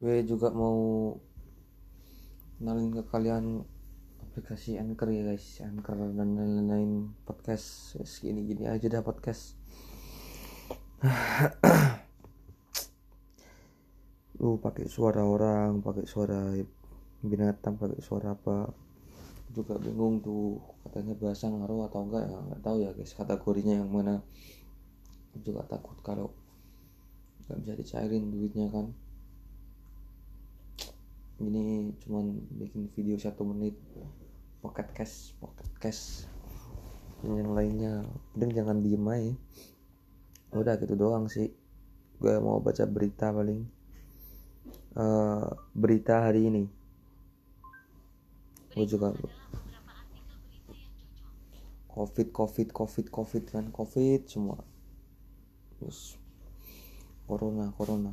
gue juga mau kenalin ke kalian aplikasi Anchor ya guys. Anchor dan lain-lain podcast. Segini gini aja dah podcast. Lu pakai suara orang pakai suara binatang pakai suara apa. Juga bingung tuh katanya bahasa ngaruh atau enggak ya nggak tahu ya guys kategorinya yang mana. Juga takut kalau nggak bisa dicairin duitnya kan ini cuman bikin video satu menit. Pocket cash pocket cash. Dan yang lainnya dan jangan diem aja. Udah gitu doang sih. Gue mau baca berita paling. Uh, berita hari ini. Gue juga covid covid covid covid kan. Covid semua. Terus corona corona